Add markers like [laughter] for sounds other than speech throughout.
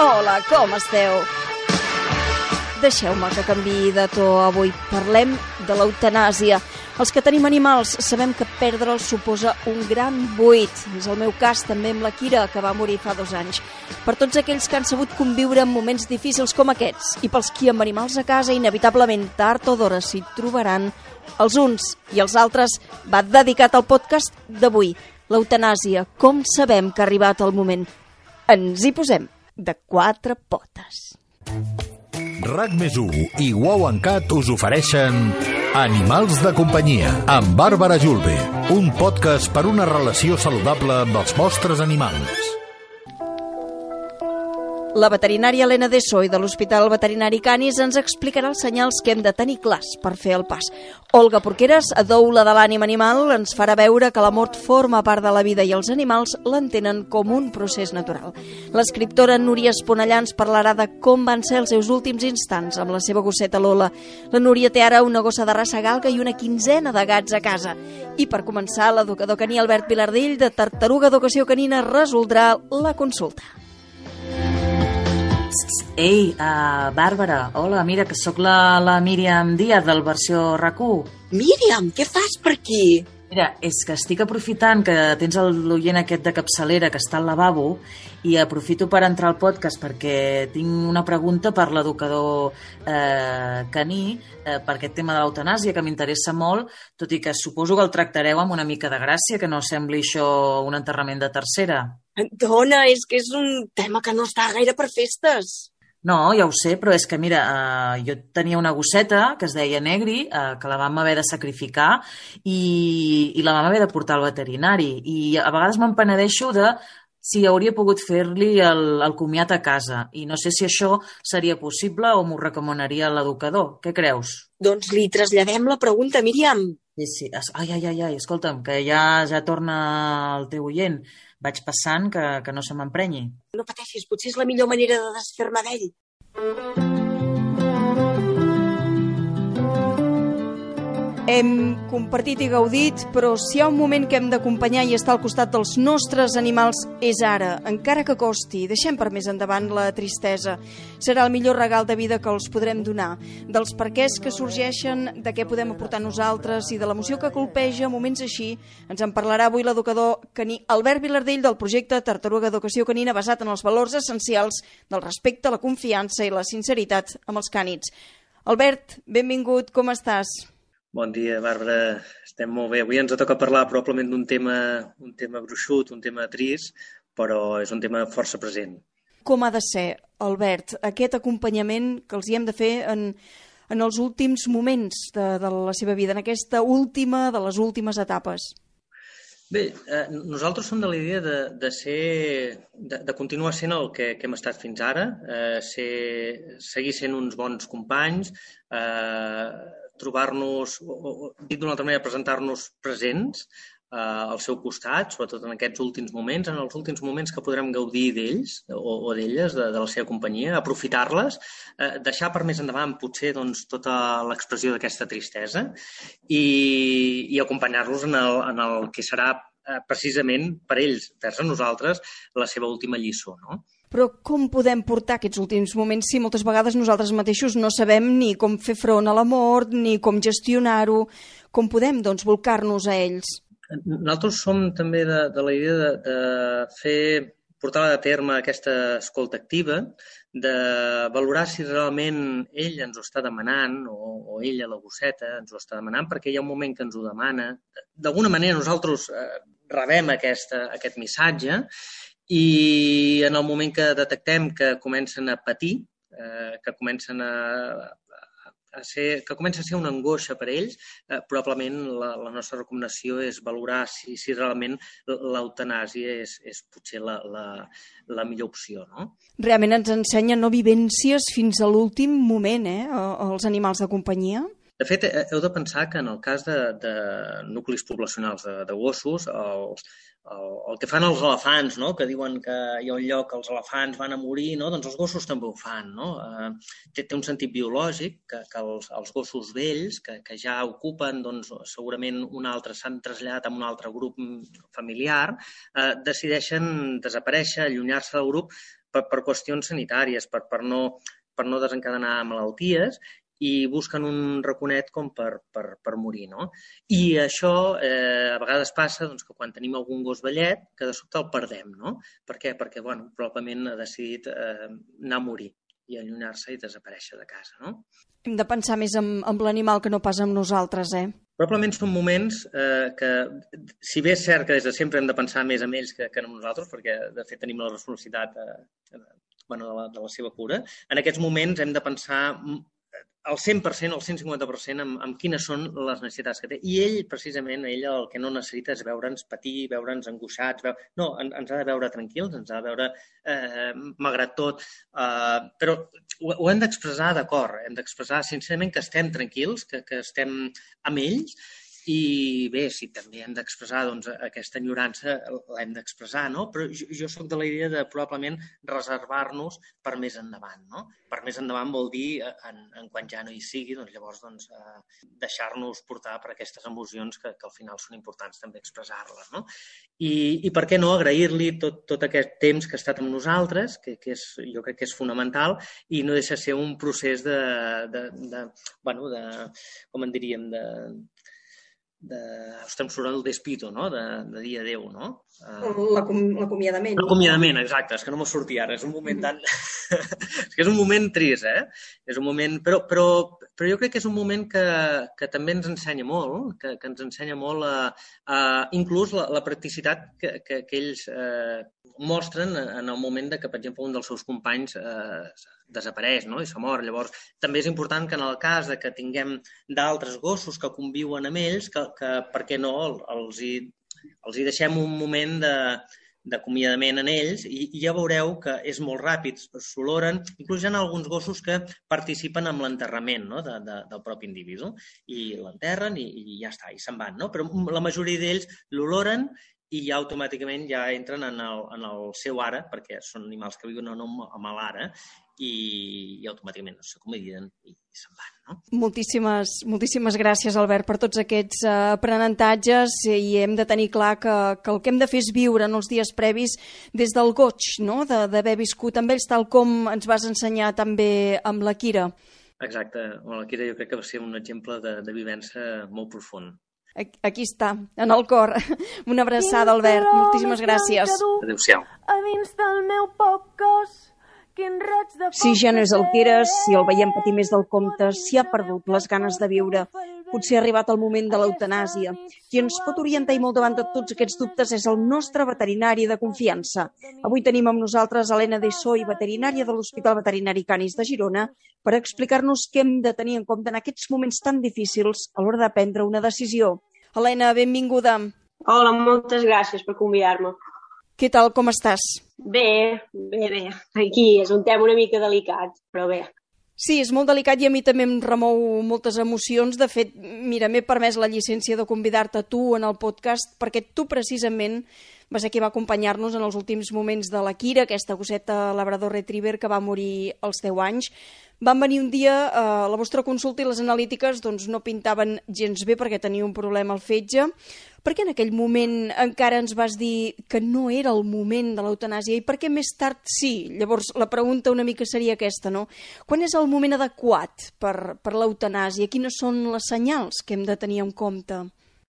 Hola, com esteu? Deixeu-me que canvi de to avui. Parlem de l'eutanàsia. Els que tenim animals sabem que perdre'ls suposa un gran buit. És el meu cas també amb la Kira, que va morir fa dos anys. Per tots aquells que han sabut conviure en moments difícils com aquests i pels qui amb animals a casa inevitablement tard o d'hora s'hi trobaran, els uns i els altres va dedicat al podcast d'avui, l'eutanàsia. Com sabem que ha arribat el moment? Ens hi posem de quatre potes. RAC més i Wow en Cat us ofereixen Animals de companyia amb Bàrbara Julve, un podcast per una relació saludable amb els vostres animals. La veterinària Helena Soy de l'Hospital Veterinari Canis ens explicarà els senyals que hem de tenir clars per fer el pas. Olga Porqueres, doula de l'ànim animal, ens farà veure que la mort forma part de la vida i els animals l'entenen com un procés natural. L'escriptora Núria Esponellà ens parlarà de com van ser els seus últims instants amb la seva gosseta Lola. La Núria té ara una gossa de raça galga i una quinzena de gats a casa. I per començar, l'educador caní Albert Vilardell de Tartaruga Educació Canina resoldrà la consulta. Ei, uh, Bàrbara, hola, mira, que sóc la, la Míriam Díaz del versió RAC1. Míriam, què fas per aquí? Mira, és que estic aprofitant que tens l'oient aquest de capçalera que està al lavabo i aprofito per entrar al podcast perquè tinc una pregunta per l'educador eh, caní eh, per aquest tema de l'eutanàsia que m'interessa molt, tot i que suposo que el tractareu amb una mica de gràcia, que no sembli això un enterrament de tercera. Dona, és que és un tema que no està gaire per festes. No, ja ho sé, però és que, mira, eh, jo tenia una gosseta que es deia Negri, eh, que la vam haver de sacrificar i, i la vam haver de portar al veterinari. I a vegades me'n penedeixo de si hauria pogut fer-li el, el comiat a casa. I no sé si això seria possible o m'ho recomanaria l'educador. Què creus? Doncs li traslladem la pregunta, Míriam. Sí, sí. Ai, ai, ai, ai, escolta'm, que ja ja torna el teu oient vaig passant que, que no se m'emprenyi. No pateixis, potser és la millor manera de desfer-me d'ell. Hem compartit i gaudit, però si hi ha un moment que hem d'acompanyar i estar al costat dels nostres animals és ara, encara que costi. Deixem per més endavant la tristesa. Serà el millor regal de vida que els podrem donar. Dels perquès que sorgeixen, de què podem aportar nosaltres i de l'emoció que colpeja moments així, ens en parlarà avui l'educador caní Albert Vilardell del projecte Tartaruga Educació Canina basat en els valors essencials del respecte, la confiança i la sinceritat amb els cànids. Albert, benvingut, com estàs? Bon dia, Bàrbara. Estem molt bé. Avui ens toca parlar probablement d'un tema, un tema gruixut, un tema trist, però és un tema força present. Com ha de ser, Albert, aquest acompanyament que els hi hem de fer en, en els últims moments de, de la seva vida, en aquesta última de les últimes etapes? Bé, eh, nosaltres som de la idea de, de, ser, de, de continuar sent el que, que hem estat fins ara, eh, ser, seguir sent uns bons companys, eh, trobar-nos, dit d'una altra manera, presentar-nos presents eh, al seu costat, sobretot en aquests últims moments, en els últims moments que podrem gaudir d'ells o, o d'elles, de, de la seva companyia, aprofitar-les, eh, deixar per més endavant potser doncs, tota l'expressió d'aquesta tristesa i, i acompanyar-los en, el, en el que serà eh, precisament per ells, vers a nosaltres, la seva última lliçó. No? Però com podem portar aquests últims moments si moltes vegades nosaltres mateixos no sabem ni com fer front a la mort, ni com gestionar-ho? Com podem, doncs, volcar-nos a ells? Nosaltres som també de, de la idea de, de fer portar a terme aquesta escolta activa, de valorar si realment ell ens ho està demanant o, o ella, la gosseta, ens ho està demanant perquè hi ha un moment que ens ho demana. D'alguna manera nosaltres eh, rebem aquesta, aquest missatge i en el moment que detectem que comencen a patir, eh, que comencen a, a ser, que comença a ser una angoixa per a ells, eh, probablement la, la nostra recomanació és valorar si, si realment l'eutanàsia és, és potser la, la, la millor opció. No? Realment ens ensenya no vivències fins a l'últim moment, eh, els animals de companyia? De fet, heu de pensar que en el cas de, de nuclis poblacionals de, de gossos, els, el, el que fan els elefants, no? que diuen que hi ha un lloc que els elefants van a morir, no? doncs els gossos també ho fan. No? Eh, té, té un sentit biològic que, que els, els gossos vells, que, que ja ocupen doncs, segurament un altre, s'han traslladat a un altre grup familiar, eh, decideixen desaparèixer, allunyar-se del grup per, per qüestions sanitàries, per, per, no, per no desencadenar malalties i busquen un raconet com per, per, per morir, no? I això eh, a vegades passa doncs, que quan tenim algun gos vellet, que de sobte el perdem, no? Per què? Perquè, bueno, probablement ha decidit eh, anar a morir i allunyar-se i desaparèixer de casa, no? Hem de pensar més amb, amb l'animal que no pas amb nosaltres, eh? Probablement són moments eh, que, si bé és cert que des de sempre hem de pensar més en ells que, que en nosaltres, perquè de fet tenim la responsabilitat eh, bueno, de, la, de la seva cura, en aquests moments hem de pensar al 100%, al 150% amb, amb quines són les necessitats que té. I ell, precisament, ell el que no necessita és veure'ns patir, veure'ns angoixats, veu... no, ens ha de veure tranquils, ens ha de veure, eh, malgrat tot, eh, però ho, ho hem d'expressar d'acord, hem d'expressar sincerament que estem tranquils, que, que estem amb ells i bé, si també hem d'expressar doncs, aquesta enyorança, l'hem d'expressar, no? Però jo, jo sóc de la idea de probablement reservar-nos per més endavant, no? Per més endavant vol dir, eh, en, en quan ja no hi sigui, doncs llavors doncs, eh, deixar-nos portar per aquestes emocions que, que al final són importants també expressar-les, no? I, I per què no agrair-li tot, tot aquest temps que ha estat amb nosaltres, que, que és, jo crec que és fonamental, i no deixa ser un procés de, de, de, bueno, de com en diríem, de, de... Estem sorant del despito, no? De, de dir adeu, no? L'acomiadament. L'acomiadament, exacte. És que no m'ho sortia ara. És un moment tan... [laughs] és que és un moment trist, eh? És un moment... Però, però, però jo crec que és un moment que, que també ens ensenya molt, que, que ens ensenya molt a, a inclús la, la practicitat que, que, que ells eh, mostren en el moment de que, per exemple, un dels seus companys eh, desapareix no? i s'ha mort. Llavors, també és important que en el cas de que tinguem d'altres gossos que conviuen amb ells, que, que per què no, els hi, els hi deixem un moment de, d'acomiadament en ells i, i ja veureu que és molt ràpid, s'oloren, inclús hi ha alguns gossos que participen en l'enterrament no? de, de, del propi individu i l'enterren i, i ja està, i se'n van. No? Però la majoria d'ells l'oloren i ja automàticament ja entren en el, en el seu ara, perquè són animals que viuen no amb l'ara, i, i automàticament s'acomodien i, i se'n van. No? Moltíssimes, moltíssimes gràcies, Albert, per tots aquests uh, aprenentatges i hem de tenir clar que, que el que hem de fer és viure en els dies previs des del goig, no? d'haver viscut amb ells, tal com ens vas ensenyar també amb la Kira. Exacte, la Kira jo crec que va ser un exemple de, de vivència molt profund. Aquí està, en el cor. [laughs] Una abraçada, Albert. Moltíssimes gràcies. Adéu-siau. A dins del meu poc cos si ja no és el que era, si el veiem patir més del compte, si ha perdut les ganes de viure, potser ha arribat el moment de l'eutanàsia. Qui ens pot orientar i molt davant de tots aquests dubtes és el nostre veterinari de confiança. Avui tenim amb nosaltres Helena i veterinària de l'Hospital Veterinari Canis de Girona, per explicar-nos què hem de tenir en compte en aquests moments tan difícils a l'hora de prendre una decisió. Helena, benvinguda. Hola, moltes gràcies per convidar-me. Què tal, com estàs? Bé, bé, bé. Aquí és un tema una mica delicat, però bé. Sí, és molt delicat i a mi també em remou moltes emocions. De fet, mira, m'he permès la llicència de convidar-te tu en el podcast perquè tu precisament va ser qui va acompanyar-nos en els últims moments de la Kira, aquesta gosseta labrador retriever que va morir als 10 anys. Van venir un dia eh, la vostra consulta i les analítiques doncs, no pintaven gens bé perquè tenia un problema al fetge. Per què en aquell moment encara ens vas dir que no era el moment de l'eutanàsia i per què més tard sí? Llavors, la pregunta una mica seria aquesta, no? Quan és el moment adequat per, per l'eutanàsia? Quines són les senyals que hem de tenir en compte?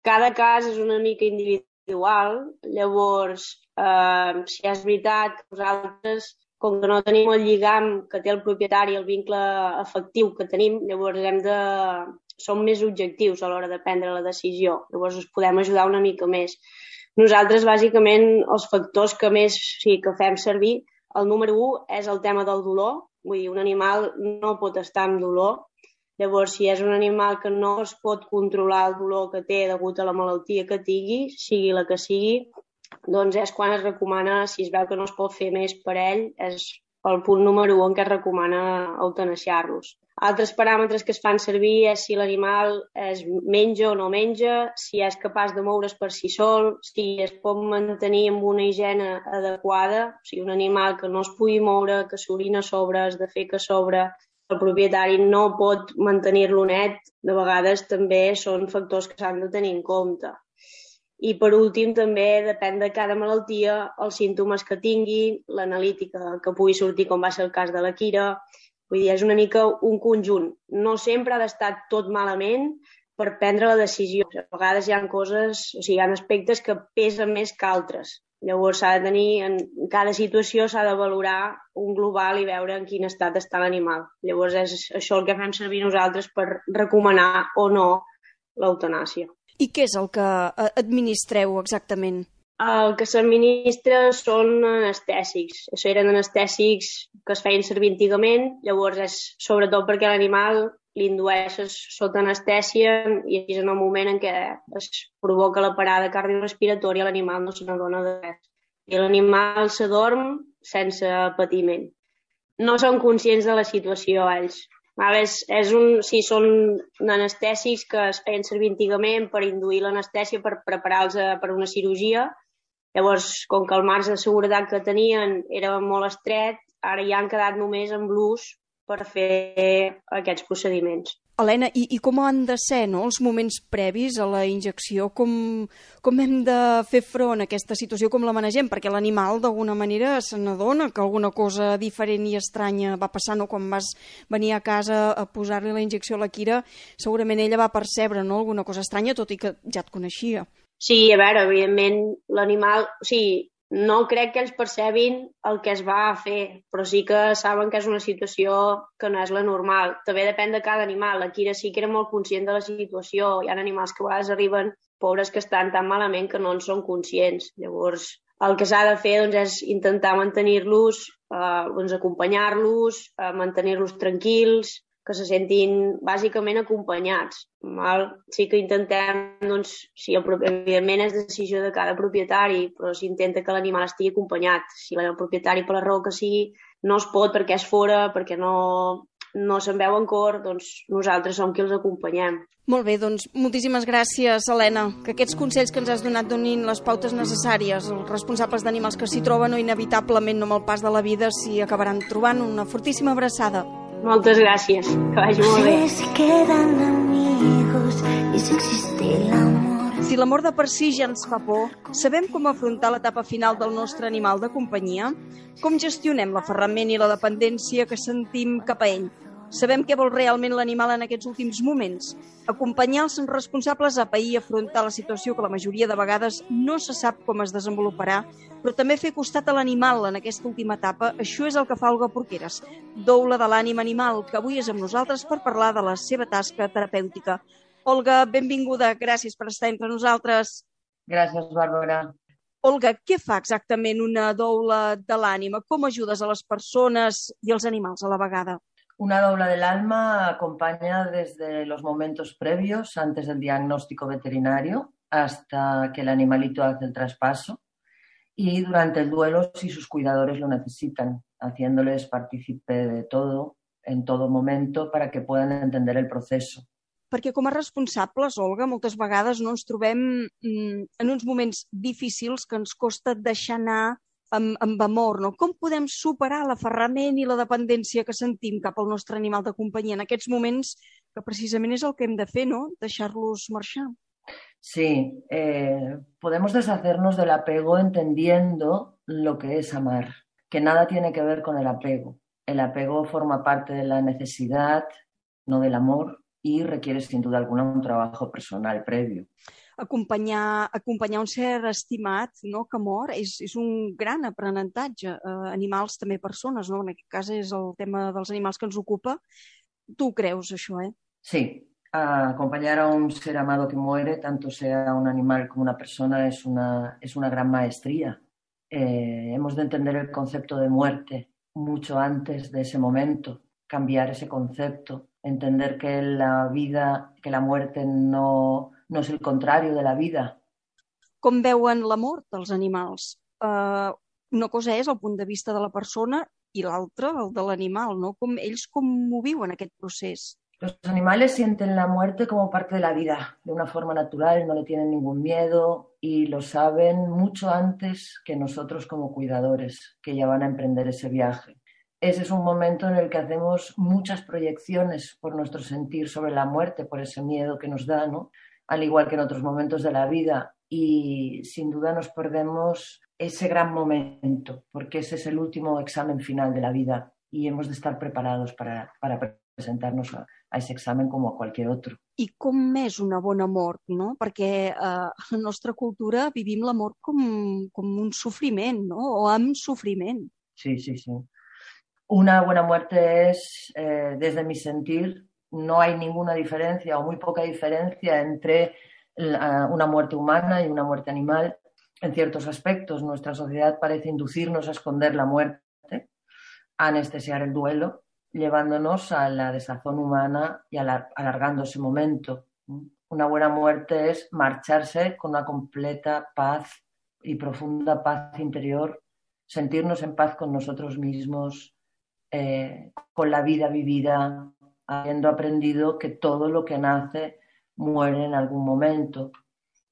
Cada cas és una mica individual. Llavors, eh, si és veritat que nosaltres, com que no tenim el lligam que té el propietari, el vincle efectiu que tenim, llavors hem de... som més objectius a l'hora de prendre la decisió. Llavors us podem ajudar una mica més. Nosaltres, bàsicament, els factors que més sí, que fem servir, el número 1 és el tema del dolor. Vull dir, un animal no pot estar amb dolor Llavors, si és un animal que no es pot controlar el dolor que té degut a la malaltia que tingui, sigui la que sigui, doncs és quan es recomana, si es veu que no es pot fer més per ell, és el punt número 1 en què es recomana eutanasiar-los. Altres paràmetres que es fan servir és si l'animal es menja o no menja, si és capaç de moure's per si sol, si es pot mantenir amb una higiene adequada, o sigui, un animal que no es pugui moure, que s'orina sobre, es de fer que sobre, el propietari no pot mantenir-lo net, de vegades també són factors que s'han de tenir en compte. I per últim també depèn de cada malaltia, els símptomes que tingui, l'analítica que pugui sortir com va ser el cas de la Kira. Vull dir, és una mica un conjunt. No sempre ha d'estar tot malament per prendre la decisió. A vegades hi ha coses, o sigui, hi ha aspectes que pesen més que altres. Llavors s'ha de tenir, en cada situació s'ha de valorar un global i veure en quin estat està l'animal. Llavors és això el que fem servir nosaltres per recomanar o no l'eutanàsia. I què és el que eh, administreu exactament? El que s'administra són anestèsics. Això eren anestèsics que es feien servir antigament, llavors és sobretot perquè l'animal l'indueixes sota anestèsia i és en el moment en què es provoca la parada cardiorrespiratòria l'animal no se n'adona de res. I l'animal s'adorm sense patiment. No són conscients de la situació ells. És, és un, sí, són anestèsics que es feien servir antigament per induir l'anestèsia per preparar-los per una cirurgia. Llavors, com que el marge de seguretat que tenien era molt estret, ara ja han quedat només amb l'ús per fer aquests procediments. Helena, i, i com han de ser no, els moments previs a la injecció? Com, com hem de fer front a aquesta situació? Com la manegem? Perquè l'animal, d'alguna manera, se n'adona que alguna cosa diferent i estranya va passar, no? Quan vas venir a casa a posar-li la injecció a la Kira, segurament ella va percebre no, alguna cosa estranya, tot i que ja et coneixia. Sí, a veure, evidentment, l'animal... O sigui, no crec que ells percebin el que es va fer, però sí que saben que és una situació que no és la normal. També depèn de cada animal. La Kira sí que era molt conscient de la situació. Hi ha animals que a vegades arriben pobres que estan tan malament que no en són conscients. Llavors, el que s'ha de fer doncs, és intentar mantenir-los, eh, doncs, acompanyar-los, eh, mantenir-los tranquils, que se sentin bàsicament acompanyats. Val? Sí que intentem, doncs, si el, evidentment és decisió de cada propietari, però s'intenta que l'animal estigui acompanyat. Si el propietari, per la raó que sigui, no es pot perquè és fora, perquè no, no se'n veu en cor, doncs nosaltres som qui els acompanyem. Molt bé, doncs moltíssimes gràcies, Helena, que aquests consells que ens has donat donin les pautes necessàries. Els responsables d'animals que s'hi troben o inevitablement no amb el pas de la vida s'hi acabaran trobant. Una fortíssima abraçada. Moltes gràcies, que vagi molt bé. Si quedan amigos y si existe el amor. Si l'amor de per si ja ens fa por, sabem com afrontar l'etapa final del nostre animal de companyia? Com gestionem l'aferrament i la dependència que sentim cap a ell? Sabem què vol realment l'animal en aquests últims moments. Acompanyar els responsables a pair i afrontar la situació que la majoria de vegades no se sap com es desenvoluparà, però també fer costat a l'animal en aquesta última etapa, això és el que fa Olga Porqueres, doula de l'ànim animal, que avui és amb nosaltres per parlar de la seva tasca terapèutica. Olga, benvinguda, gràcies per estar entre nosaltres. Gràcies, Bàrbara. Olga, què fa exactament una doula de l'ànima? Com ajudes a les persones i els animals a la vegada? Una dobla del alma acompaña desde los momentos previos, antes del diagnóstico veterinario, hasta que el animalito hace el traspaso y durante el duelo si sus cuidadores lo necesitan, haciéndoles partícipe de todo, en todo momento, para que puedan entender el proceso. Perquè com a responsables, Olga, moltes vegades no ens mm, en uns moments difícils que ens costa deixar amb, amb amor, no? Com podem superar l'aferrament i la dependència que sentim cap al nostre animal de companyia en aquests moments que precisament és el que hem de fer, no? Deixar-los marxar. Sí, eh, podemos deshacernos del apego entendiendo lo que es amar, que nada tiene que ver con el apego. El apego forma parte de la necesidad, no del amor, y requiere sin duda alguna un trabajo personal previo. Acompanyar, acompanyar un ser estimat no, que mor és, és un gran aprenentatge. Eh, animals, també persones, no? en aquest cas és el tema dels animals que ens ocupa. Tu creus això, eh? Sí, acompañar a un ser amado que muere, tanto sea un animal como una persona, es una, es una gran maestría. Eh, hemos de entender el concepto de muerte mucho antes de ese momento, cambiar ese concepto, entender que la vida, que la muerte no, no és el contrari de la vida. Com veuen la mort dels animals? Uh, una cosa és el punt de vista de la persona i l'altra, el de l'animal, ¿no? Com, ells com ho viuen, aquest procés? Los animales sienten la muerte como parte de la vida, de una forma natural, no le tienen ningún miedo y lo saben mucho antes que nosotros como cuidadores, que ya van a emprender ese viaje. Ese es un momento en el que hacemos muchas proyecciones por nuestro sentir sobre la muerte, por ese miedo que nos da, ¿no? Al igual que en otros momentos de la vida, y sin duda nos perdemos ese gran momento, porque ese es el último examen final de la vida y hemos de estar preparados para, para presentarnos a, a ese examen com a qualsevol altre. I com és una bona mort, no? Perquè eh, a la nostra cultura vivim la mort com, com un sofriment, no? O amb sofriment. Sí, sí, sí. Una buena muerte es, eh, desde mi sentir, no hay ninguna diferencia o muy poca diferencia entre una muerte humana y una muerte animal. En ciertos aspectos, nuestra sociedad parece inducirnos a esconder la muerte, a anestesiar el duelo, llevándonos a la desazón humana y alargando ese momento. Una buena muerte es marcharse con una completa paz y profunda paz interior, sentirnos en paz con nosotros mismos, eh, con la vida vivida, habiendo aprendido que todo lo que nace muere en algún momento,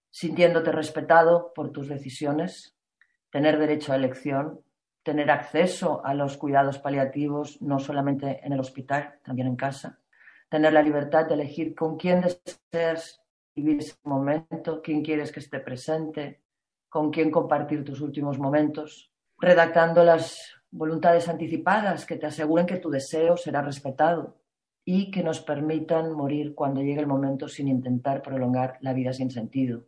sintiéndote respetado por tus decisiones, tener derecho a elección, tener acceso a los cuidados paliativos, no solamente en el hospital, también en casa, tener la libertad de elegir con quién deseas vivir ese momento, quién quieres que esté presente, con quién compartir tus últimos momentos, redactando las voluntades anticipadas que te aseguren que tu deseo será respetado y que nos permitan morir cuando llegue el momento sin intentar prolongar la vida sin sentido.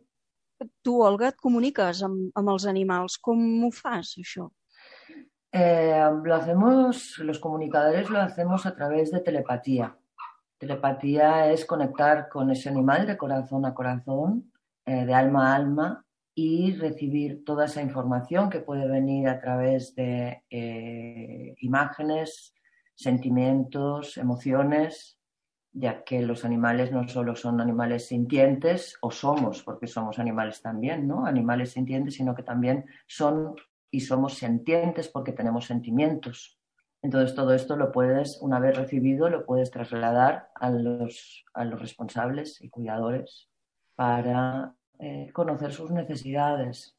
Tu, Olga, et comuniques amb, amb els animals. Com ho fas, això? Eh, lo hacemos, los comunicadores lo hacemos a través de telepatía. Telepatía es conectar con ese animal de corazón a corazón, eh, de alma a alma, y recibir toda esa información que puede venir a través de eh, imágenes, sentimientos, emociones, ya que los animales no solo son animales sintientes, o somos, porque somos animales también, ¿no? Animales sintientes, sino que también son y somos sentientes porque tenemos sentimientos. Entonces todo esto lo puedes, una vez recibido, lo puedes trasladar a los, a los responsables y cuidadores para eh, conocer sus necessitats.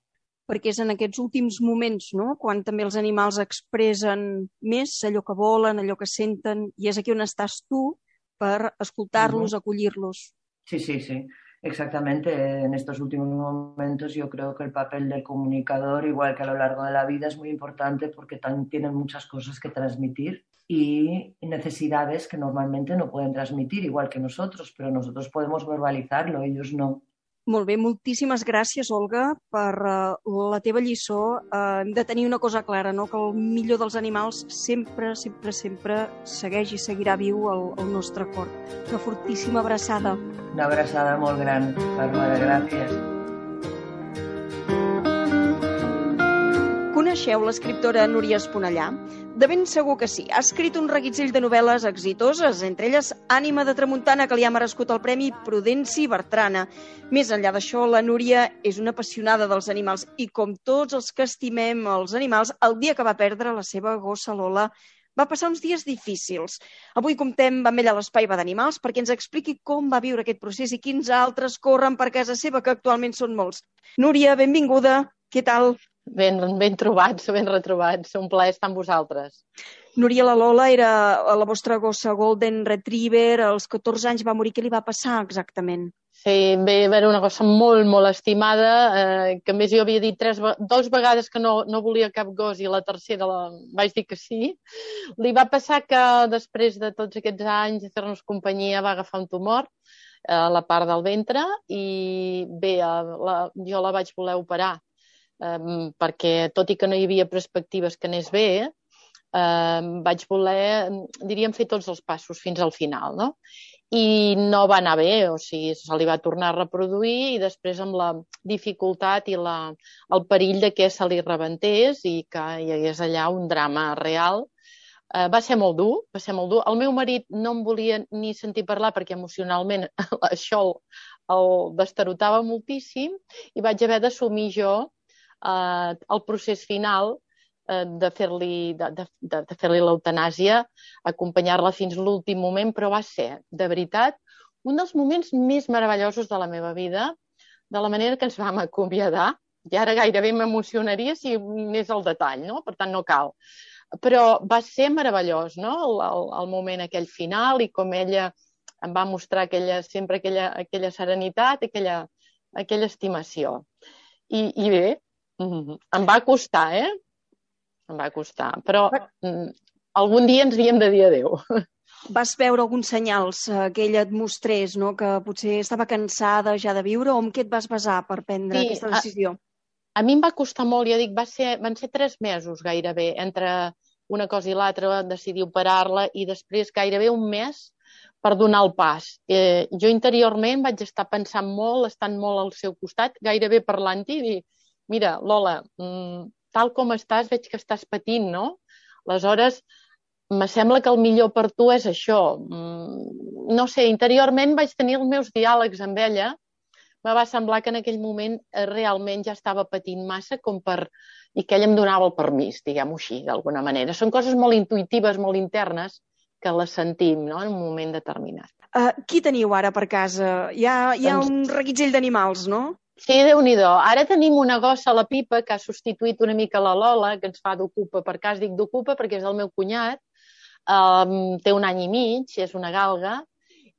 Perquè és en aquests últims moments, no?, quan també els animals expressen més allò que volen, allò que senten, i és aquí on estàs tu per escoltar-los, acollir-los. Sí, sí, sí. Exactamente, en estos últimos momentos yo creo que el papel del comunicador, igual que a lo largo de la vida, es muy importante porque tienen muchas cosas que transmitir y necesidades que normalmente no pueden transmitir, igual que nosotros, pero nosotros podemos verbalizarlo, ellos no. Molt bé, moltíssimes gràcies, Olga, per uh, la teva lliçó. Uh, hem de tenir una cosa clara, no? que el millor dels animals sempre, sempre, sempre segueix i seguirà viu al, al nostre cor. Una fortíssima abraçada. Una abraçada molt gran, Bàrbara, gràcies. Coneixeu l'escriptora Núria Esponellà? De ben segur que sí. Ha escrit un reguitzell de novel·les exitoses, entre elles Ànima de Tramuntana, que li ha merescut el Premi Prudenci Bertrana. Més enllà d'això, la Núria és una apassionada dels animals i, com tots els que estimem els animals, el dia que va perdre la seva gossa Lola va passar uns dies difícils. Avui comptem amb ella l'Espai Va d'Animals perquè ens expliqui com va viure aquest procés i quins altres corren per casa seva, que actualment són molts. Núria, benvinguda. Què tal? Ben, ben trobats, ben retrobats. Un plaer estar amb vosaltres. Núria la Lola era la vostra gossa Golden Retriever, als 14 anys va morir. Què li va passar exactament? Sí, bé, era una gossa molt, molt estimada, eh, que a més jo havia dit tres, dos vegades que no, no volia cap gos i la tercera la, vaig dir que sí. Li va passar que després de tots aquests anys de fer-nos companyia va agafar un tumor a la part del ventre i bé, la, jo la vaig voler operar perquè tot i que no hi havia perspectives que anés bé, um, vaig voler, diríem, fer tots els passos fins al final, no? I no va anar bé, o sigui, se li va tornar a reproduir i després amb la dificultat i la, el perill de que se li rebentés i que hi hagués allà un drama real, Uh, va ser molt dur, va ser molt dur. El meu marit no em volia ni sentir parlar perquè emocionalment [laughs] això el, el destarotava moltíssim i vaig haver d'assumir jo eh, el procés final eh, de fer-li de, de, de, de fer l'eutanàsia, acompanyar-la fins l'últim moment, però va ser, de veritat, un dels moments més meravellosos de la meva vida, de la manera que ens vam acomiadar, i ara gairebé m'emocionaria si n'és el detall, no? per tant no cal. Però va ser meravellós, no? El, el, el moment aquell final i com ella em va mostrar aquella, sempre aquella, aquella serenitat, aquella, aquella estimació. I, i bé, mm, em va costar, eh? Em va costar, però mm, algun dia ens havíem de dir adéu. [laughs] Vas veure alguns senyals eh, que ella et mostrés, no? que potser estava cansada ja de viure, o en què et vas basar per prendre Sí, aquesta a- decisió? a mi em va costar molt, ja dic, va ser, van ser tres mesos gairebé, entre una cosa i l'altra, decidir operar-la i després gairebé un mes per donar el pas. Eh, jo interiorment vaig estar pensant molt, estant molt al seu costat, gairebé parlant-hi, i dir, mira, Lola, mm, tal com estàs, veig que estàs patint, no? Aleshores, me sembla que el millor per tu és això. Mm, no sé, interiorment vaig tenir els meus diàlegs amb ella, me va semblar que en aquell moment eh, realment ja estava patint massa com per... i que ell em donava el permís, diguem-ho així, d'alguna manera. Són coses molt intuïtives, molt internes, que les sentim no? en un moment determinat. Uh, qui teniu ara per casa? Hi ha, hi ha Doncs- un reguitzell d'animals, no? Sí, déu nhi Ara tenim una gossa a la pipa que ha substituït una mica la Lola, que ens fa d'ocupa. Per cas dic d'ocupa perquè és el meu cunyat. Um, té un any i mig, és una galga,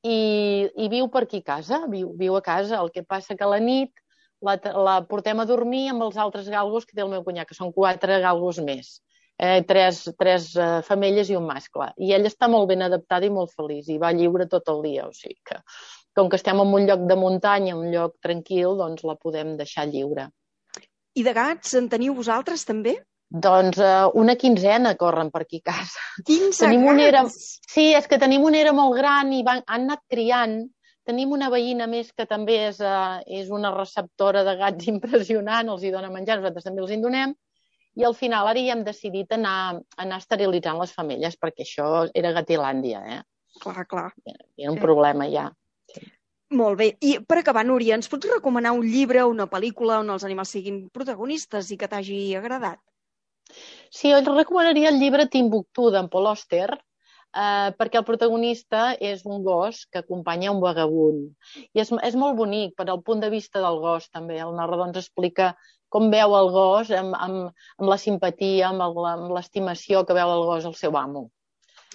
i, i viu per aquí a casa, viu, viu a casa. El que passa que a la nit la, la portem a dormir amb els altres galgos que té el meu cunyat, que són quatre galgos més. Eh, tres tres eh, femelles i un mascle. I ella està molt ben adaptada i molt feliç, i va lliure tot el dia. O sigui que, com que estem en un lloc de muntanya, un lloc tranquil, doncs la podem deixar lliure. I de gats en teniu vosaltres també? Doncs eh, una quinzena corren per aquí a casa. 15 Tenim gats! era... Sí, és que tenim una era molt gran i van, han anat criant. Tenim una veïna més que també és, uh, és una receptora de gats [laughs] impressionant, els hi dona menjar, nosaltres també els hi donem, i al final ara ja hem decidit anar, anar esterilitzant les femelles, perquè això era Gatilàndia, eh? Clar, clar. Era un Sí. problema ja. Molt bé. I per acabar, Núria, ens pots recomanar un llibre o una pel·lícula on els animals siguin protagonistes i que t'hagi agradat? Sí, jo et recomanaria el llibre Timbuktu d'en Paul Auster, eh, perquè el protagonista és un gos que acompanya un vagabund. I és, és molt bonic per al punt de vista del gos, també. El narrador ens explica com veu el gos amb, amb, amb la simpatia, amb l'estimació que veu el gos al seu amo.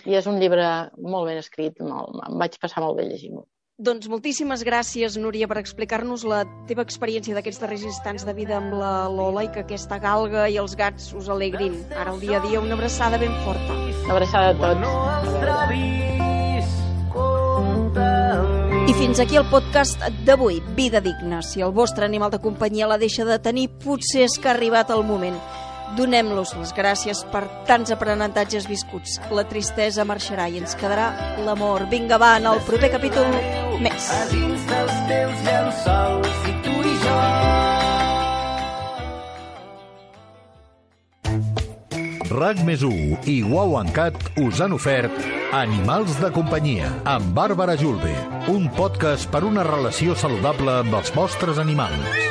I és un llibre molt ben escrit, molt, em vaig passar molt bé llegint-lo. Doncs moltíssimes gràcies, Núria, per explicar-nos la teva experiència d'aquests darrers instants de vida amb la Lola i que aquesta galga i els gats us alegrin. Ara, el dia a dia, una abraçada ben forta. Una abraçada a tots. I fins aquí el podcast d'avui, Vida Digna. Si el vostre animal de companyia la deixa de tenir, potser és que ha arribat el moment. Donem-los les gràcies per tants aprenentatges viscuts. La tristesa marxarà i ens quedarà l'amor. Vinga, va, en el proper capítol més. A dins dels teus llençols i tu i jo. RAC més i Wow en Cat us han ofert Animals de companyia amb Bàrbara Julve, un podcast per una relació saludable amb els vostres animals.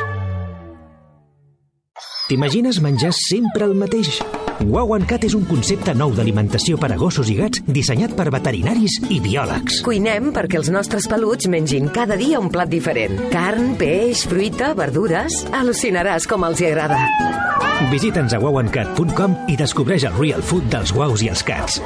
T'imagines menjar sempre el mateix? Wow and Cat és un concepte nou d'alimentació per a gossos i gats dissenyat per veterinaris i biòlegs. Cuinem perquè els nostres peluts mengin cada dia un plat diferent. Carn, peix, fruita, verdures... Al·lucinaràs com els hi agrada. Visita'ns a wowandcat.com i descobreix el real food dels guaus i els cats.